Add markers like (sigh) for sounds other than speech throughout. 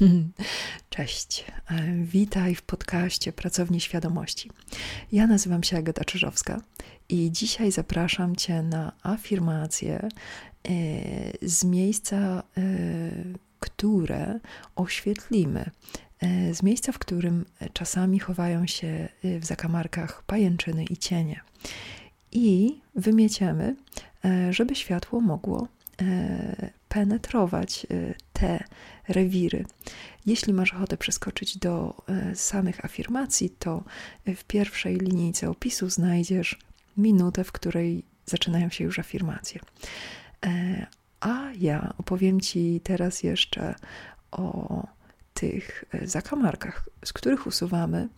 (laughs) Cześć, e, witaj w podcaście Pracowni Świadomości. Ja nazywam się Agata Czyżowska i dzisiaj zapraszam Cię na afirmacje e, z miejsca, e, które oświetlimy. Z miejsca, w którym czasami chowają się w zakamarkach pajęczyny i cienie. I wymieciemy, żeby światło mogło penetrować te rewiry. Jeśli masz ochotę przeskoczyć do e, samych afirmacji, to w pierwszej linijce opisu znajdziesz minutę, w której zaczynają się już afirmacje. E, a ja opowiem Ci teraz jeszcze o tych e, zakamarkach, z których usuwamy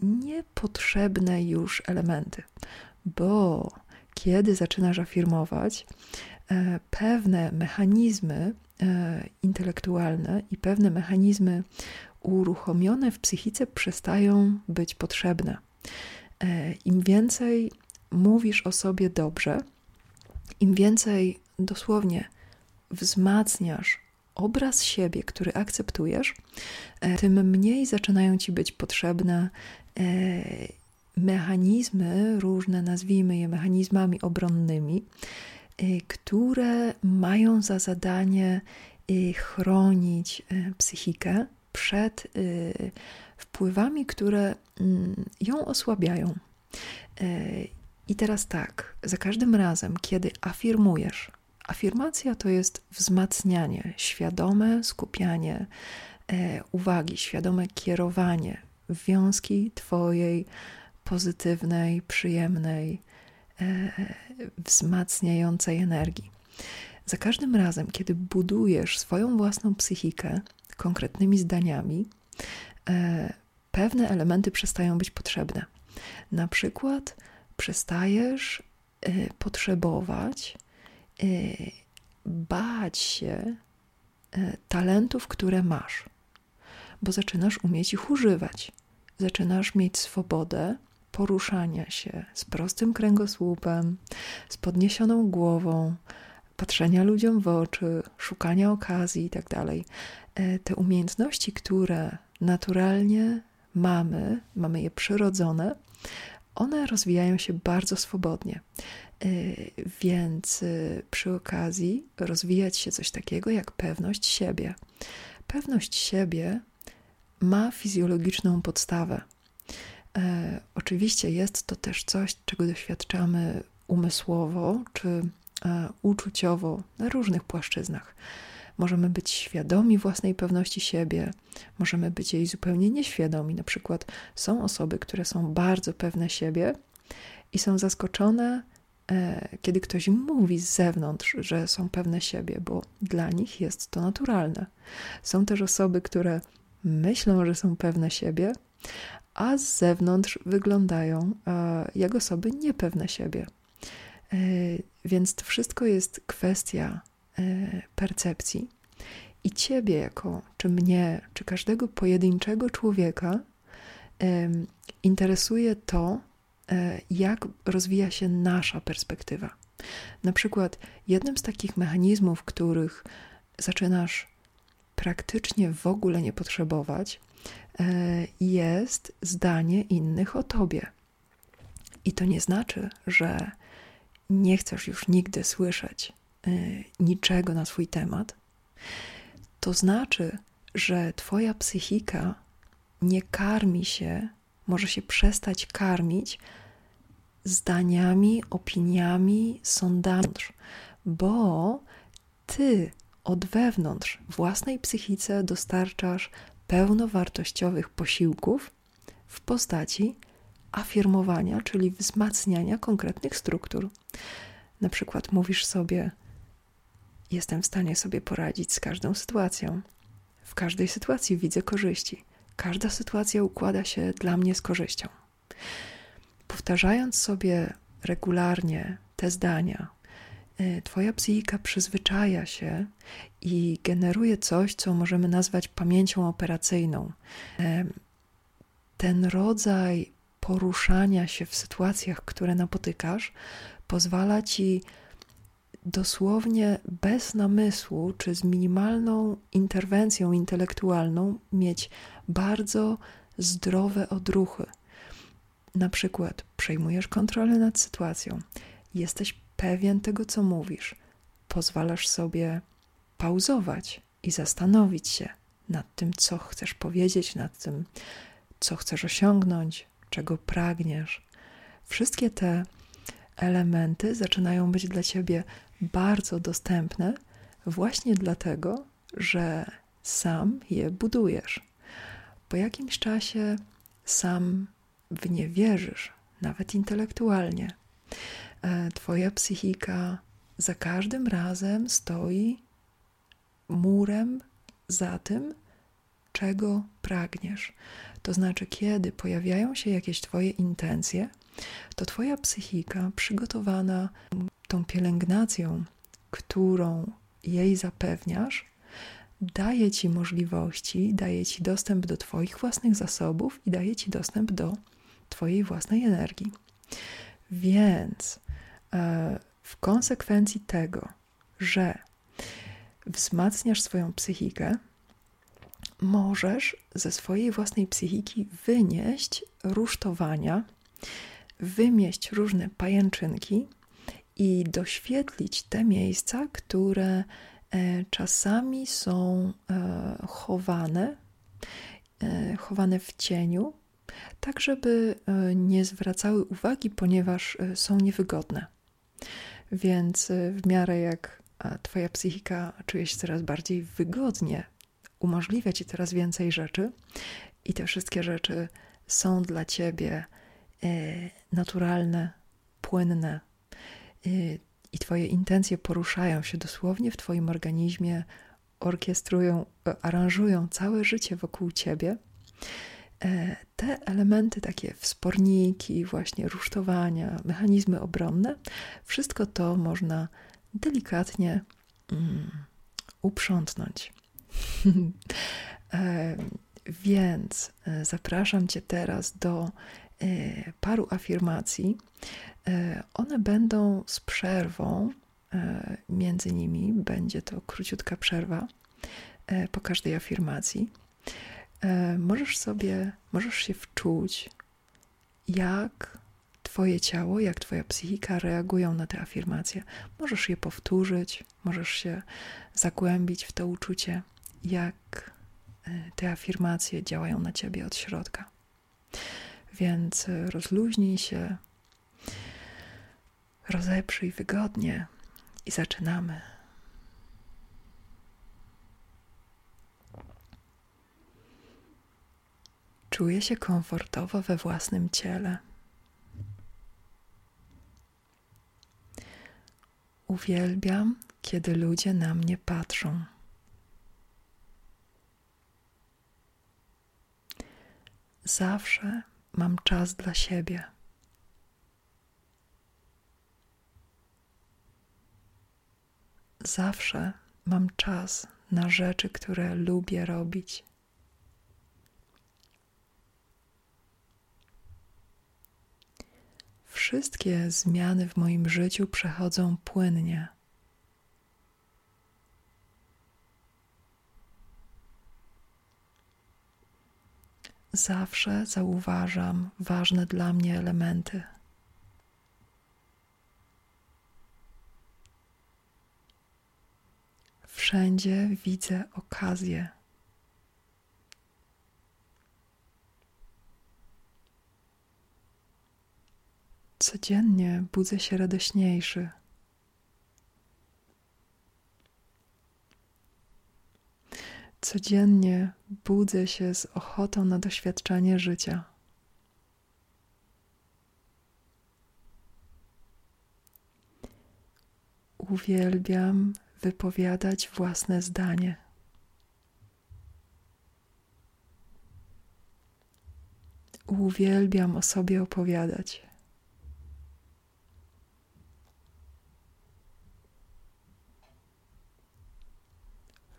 niepotrzebne już elementy, bo kiedy zaczynasz afirmować, pewne mechanizmy E, intelektualne i pewne mechanizmy uruchomione w psychice przestają być potrzebne. E, Im więcej mówisz o sobie dobrze, im więcej dosłownie wzmacniasz obraz siebie, który akceptujesz, e, tym mniej zaczynają ci być potrzebne mechanizmy, różne nazwijmy je mechanizmami obronnymi, które mają za zadanie y, chronić y, psychikę przed wpływami, które mm, ją osłabiają. I teraz tak, za każdym razem, kiedy afirmujesz, afirmacja to jest wzmacnianie, świadome skupianie uwagi, świadome kierowanie wiązki Twojej pozytywnej, przyjemnej, wzmacniającej energii. Za każdym razem, kiedy budujesz swoją własną psychikę konkretnymi zdaniami, e, pewne elementy przestają być potrzebne. Na przykład przestajesz e, potrzebować, bać się talentów, które masz, bo zaczynasz umieć ich używać. Zaczynasz mieć swobodę poruszania się z prostym kręgosłupem, z podniesioną głową, patrzenia ludziom w oczy, szukania okazji itd. Tak e, te umiejętności, które naturalnie mamy, mamy je przyrodzone, one rozwijają się bardzo swobodnie. E, więc e, przy okazji rozwijać się coś takiego jak pewność siebie. Pewność siebie ma fizjologiczną podstawę. E, oczywiście jest to też coś, czego doświadczamy umysłowo czy e, uczuciowo na różnych płaszczyznach. Możemy być świadomi własnej pewności siebie, możemy być jej zupełnie nieświadomi. Na przykład są osoby, które są bardzo pewne siebie i są zaskoczone, e, kiedy ktoś mówi z zewnątrz, że są pewne siebie, bo dla nich jest to naturalne. Są też osoby, które myślą, że są pewne siebie, a z zewnątrz wyglądają e, jak osoby niepewne siebie. E, więc to wszystko jest kwestia e, percepcji. I ciebie, jako czy mnie, czy każdego pojedynczego człowieka, interesuje to, jak rozwija się nasza perspektywa. Na przykład, jednym z takich mechanizmów, których zaczynasz praktycznie w ogóle nie potrzebować, jest zdanie innych o tobie. I to nie znaczy, że nie chcesz już nigdy słyszeć e, niczego na swój temat. To znaczy, że Twoja psychika nie karmi się, może się przestać karmić zdaniami, opiniami, sądami, bo Ty od wewnątrz własnej psychice dostarczasz pełnowartościowych posiłków w postaci afirmowania, czyli wzmacniania konkretnych struktur. Na przykład mówisz sobie: Jestem w stanie sobie poradzić z każdą sytuacją. W każdej sytuacji widzę korzyści. Każda sytuacja układa się dla mnie z korzyścią. Powtarzając sobie regularnie te zdania, twoja psychika przyzwyczaja się i generuje coś, co możemy nazwać pamięcią operacyjną. Ten rodzaj poruszania się w sytuacjach, które napotykasz, pozwala ci dosłownie bez namysłu czy z minimalną interwencją intelektualną mieć bardzo zdrowe odruchy. Na przykład przejmujesz kontrolę nad sytuacją, jesteś pewien tego, co mówisz, pozwalasz sobie pauzować i zastanowić się nad tym, co chcesz powiedzieć, nad tym, co chcesz osiągnąć, czego pragniesz. Wszystkie te elementy zaczynają być dla ciebie bardzo dostępne właśnie dlatego, że sam je budujesz. Po jakimś czasie sam w nie wierzysz, nawet intelektualnie. E, twoja psychika za każdym razem stoi murem za tym, czego pragniesz. To znaczy, kiedy pojawiają się jakieś Twoje intencje, to Twoja psychika przygotowana tą pielęgnacją, którą jej zapewniasz, daje Ci możliwości, daje Ci dostęp do Twoich własnych zasobów i daje Ci dostęp do Twojej własnej energii. Więc w konsekwencji tego, że wzmacniasz swoją psychikę, możesz ze swojej własnej psychiki wynieść rusztowania, wymieść różne pajęczynki i doświetlić te miejsca, które e, czasami są e, chowane, e, chowane w cieniu, tak żeby nie zwracały uwagi, ponieważ są niewygodne. Więc w miarę jak Twoja psychika czuje się coraz bardziej wygodnie umożliwia ci coraz więcej rzeczy i te wszystkie rzeczy są dla ciebie e, naturalne, płynne e, i twoje intencje poruszają się dosłownie w twoim organizmie, orkiestrują, aranżują całe życie wokół ciebie. Te elementy, takie wsporniki, właśnie rusztowania, mechanizmy obronne, wszystko to można delikatnie mm, uprzątnąć. (laughs) E, więc e, zapraszam Cię teraz do e, paru afirmacji. One będą z przerwą między nimi, będzie to króciutka przerwa po każdej afirmacji. Możesz sobie, możesz się wczuć, jak Twoje ciało, jak Twoja psychika reagują na te afirmacje. Możesz je powtórzyć, możesz się zagłębić w to uczucie jak e, te afirmacje działają na ciebie od środka. Więc e, rozluźnij się, rozeprzyj wygodnie i zaczynamy. Czuję się komfortowo we własnym ciele. Uwielbiam, kiedy ludzie na mnie patrzą. zawsze mam czas dla siebie. Zawsze mam czas na rzeczy, które lubię robić. Wszystkie zmiany w moim życiu przechodzą płynnie. zawsze zauważam ważne dla mnie elementy. Wszędzie widzę okazję. Codziennie budzę się radośniejszy. Codziennie budzę się z ochotą na doświadczanie życia. Uwielbiam wypowiadać własne zdanie. Uwielbiam o sobie opowiadać.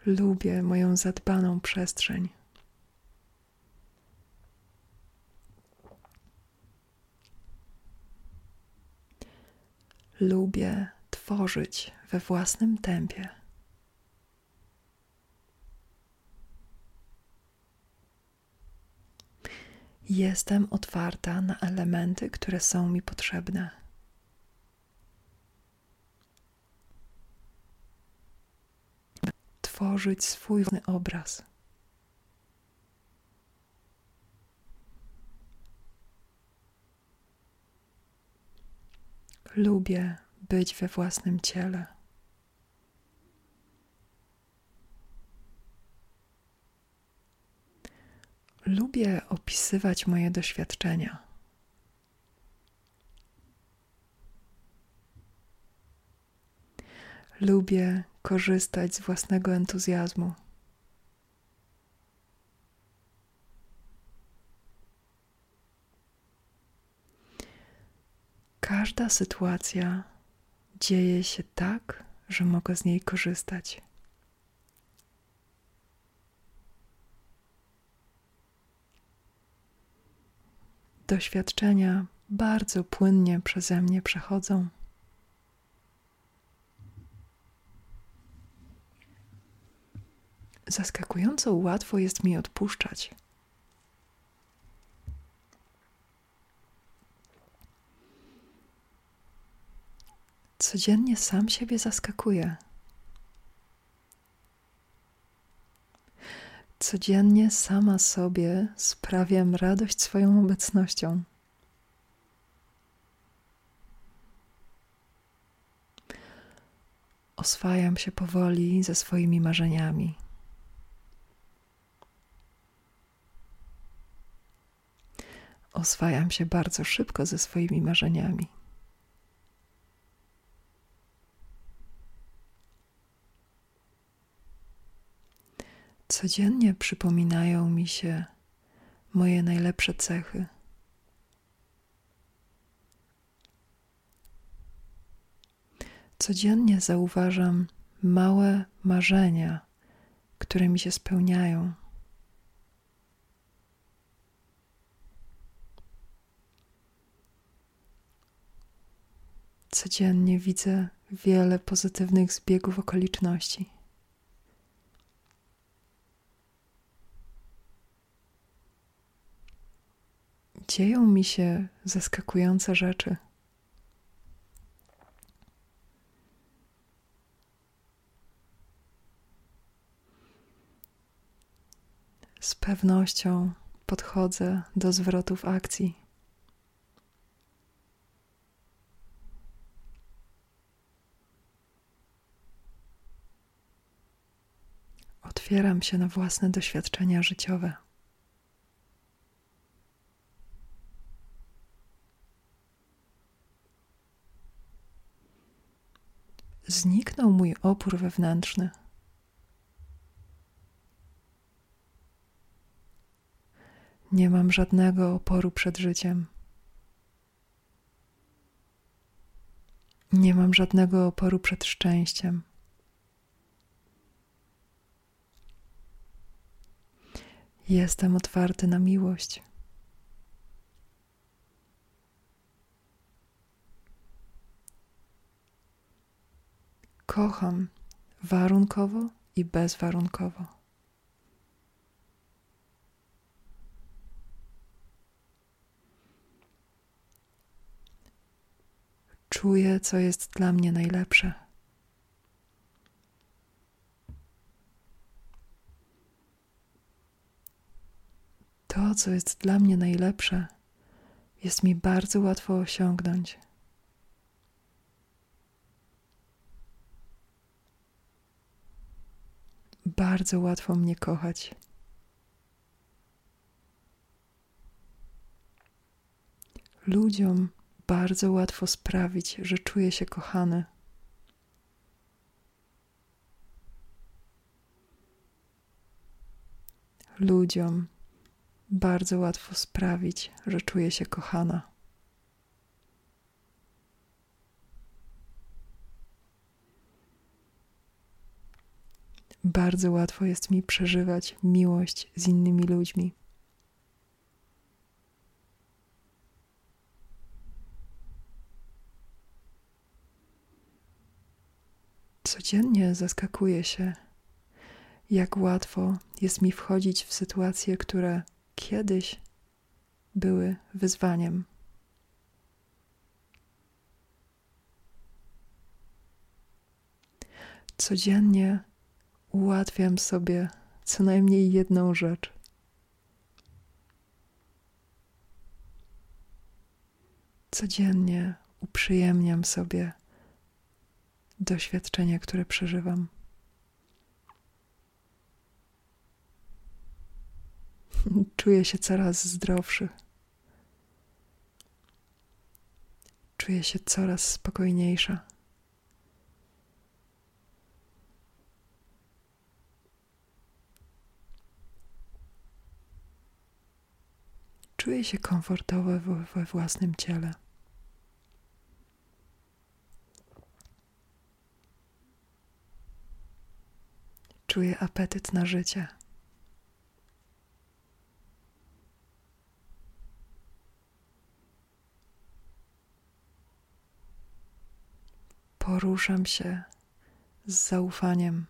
Lubię moją zadbaną przestrzeń. Lubię tworzyć we własnym tempie. Jestem otwarta na elementy, które są mi potrzebne. Tworzyć swój własny obraz. Lubię być we własnym ciele. Lubię opisywać moje doświadczenia. Lubię korzystać z własnego entuzjazmu. Każda sytuacja dzieje się tak, że mogę z niej korzystać. Doświadczenia bardzo płynnie przeze mnie przechodzą. Zaskakująco łatwo jest mi odpuszczać. Codziennie sam siebie zaskakuję. Codziennie sama sobie sprawiam radość swoją obecnością. Oswajam się powoli ze swoimi marzeniami. Oswajam się bardzo szybko ze swoimi marzeniami. Codziennie przypominają mi się moje najlepsze cechy. Codziennie zauważam małe marzenia, które mi się spełniają. Codziennie widzę wiele pozytywnych zbiegów okoliczności. dzieją mi się zaskakujące rzeczy. Z pewnością podchodzę do zwrotów akcji. Otwieram się na własne doświadczenia życiowe. zniknął mój opór wewnętrzny. Nie mam żadnego oporu przed życiem. Nie mam żadnego oporu przed szczęściem. Jestem otwarty na miłość. kocham warunkowo i bezwarunkowo. Czuję, co jest dla mnie najlepsze. To, co jest dla mnie najlepsze, jest mi bardzo łatwo osiągnąć. bardzo łatwo mnie kochać. Ludziom bardzo łatwo sprawić, że czuję się kochany. Ludziom bardzo łatwo sprawić, że czuję się kochana. bardzo łatwo jest mi przeżywać miłość z innymi ludźmi. Codziennie zaskakuję się, jak łatwo jest mi wchodzić w sytuacje, które kiedyś były wyzwaniem. Codziennie ułatwiam sobie co najmniej jedną rzecz. Codziennie uprzyjemniam sobie doświadczenia, które przeżywam. (laughs) Czuję się coraz zdrowszy. Czuję się coraz spokojniejsza. Czuję się komfortowo we własnym ciele. Czuję apetyt na życie. Poruszam się z zaufaniem.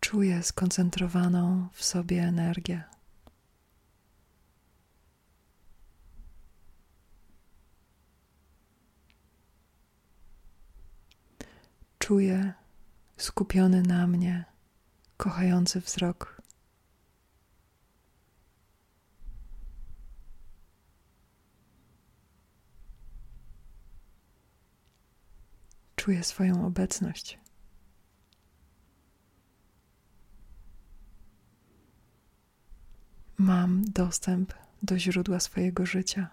Czuję skoncentrowaną w sobie energię. Czuję skupiony na mnie, kochający wzrok. Czuję swoją obecność. Mam dostęp do źródła swojego życia.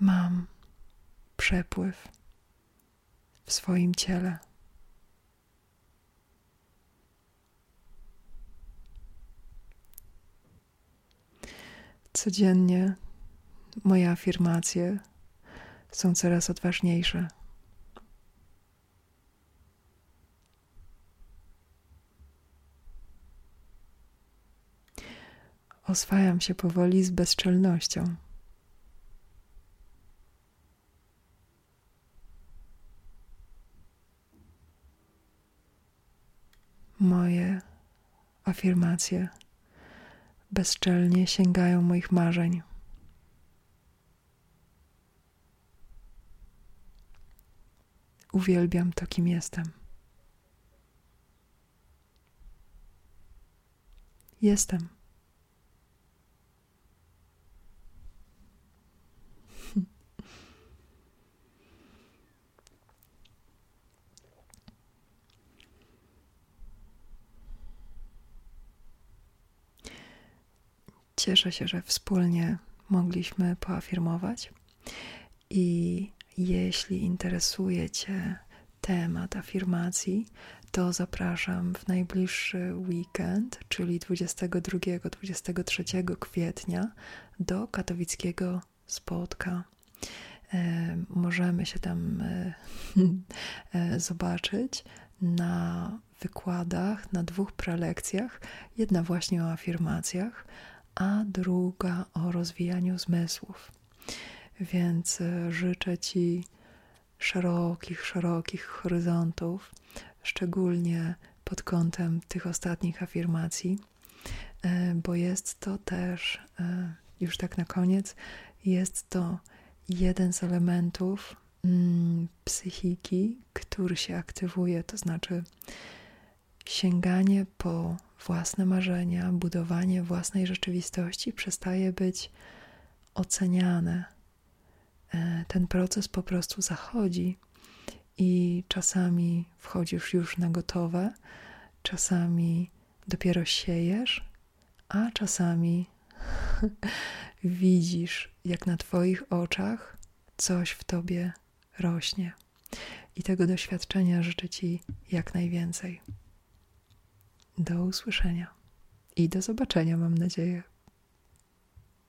Mam przepływ w swoim ciele. Codziennie moje afirmacje są coraz odważniejsze. Oswajam się powoli z bezczelnością. Moje afirmacje bezczelnie sięgają moich marzeń. Uwielbiam to, kim jestem. Jestem. Cieszę się, że wspólnie mogliśmy poafirmować i jeśli interesuje Cię temat afirmacji, to zapraszam w najbliższy weekend, czyli 22-23 kwietnia, do katowickiego spotka. E, możemy się tam e, (laughs) e, zobaczyć na wykładach, na dwóch prelekcjach. Jedna właśnie o afirmacjach, a druga o rozwijaniu zmysłów. Więc e, życzę Ci szerokich, szerokich horyzontów, szczególnie pod kątem tych ostatnich afirmacji, e, bo jest to też, e, już tak na koniec, jest to jeden z elementów mm, psychiki, który się aktywuje, to znaczy sięganie po własne marzenia, budowanie własnej rzeczywistości przestaje być oceniane E, ten proces po prostu zachodzi i czasami wchodzisz już na gotowe, czasami dopiero siejesz, a czasami (laughs) widzisz, jak na Twoich oczach coś w Tobie rośnie. I tego doświadczenia życzę Ci jak najwięcej. Do usłyszenia i do zobaczenia, mam nadzieję.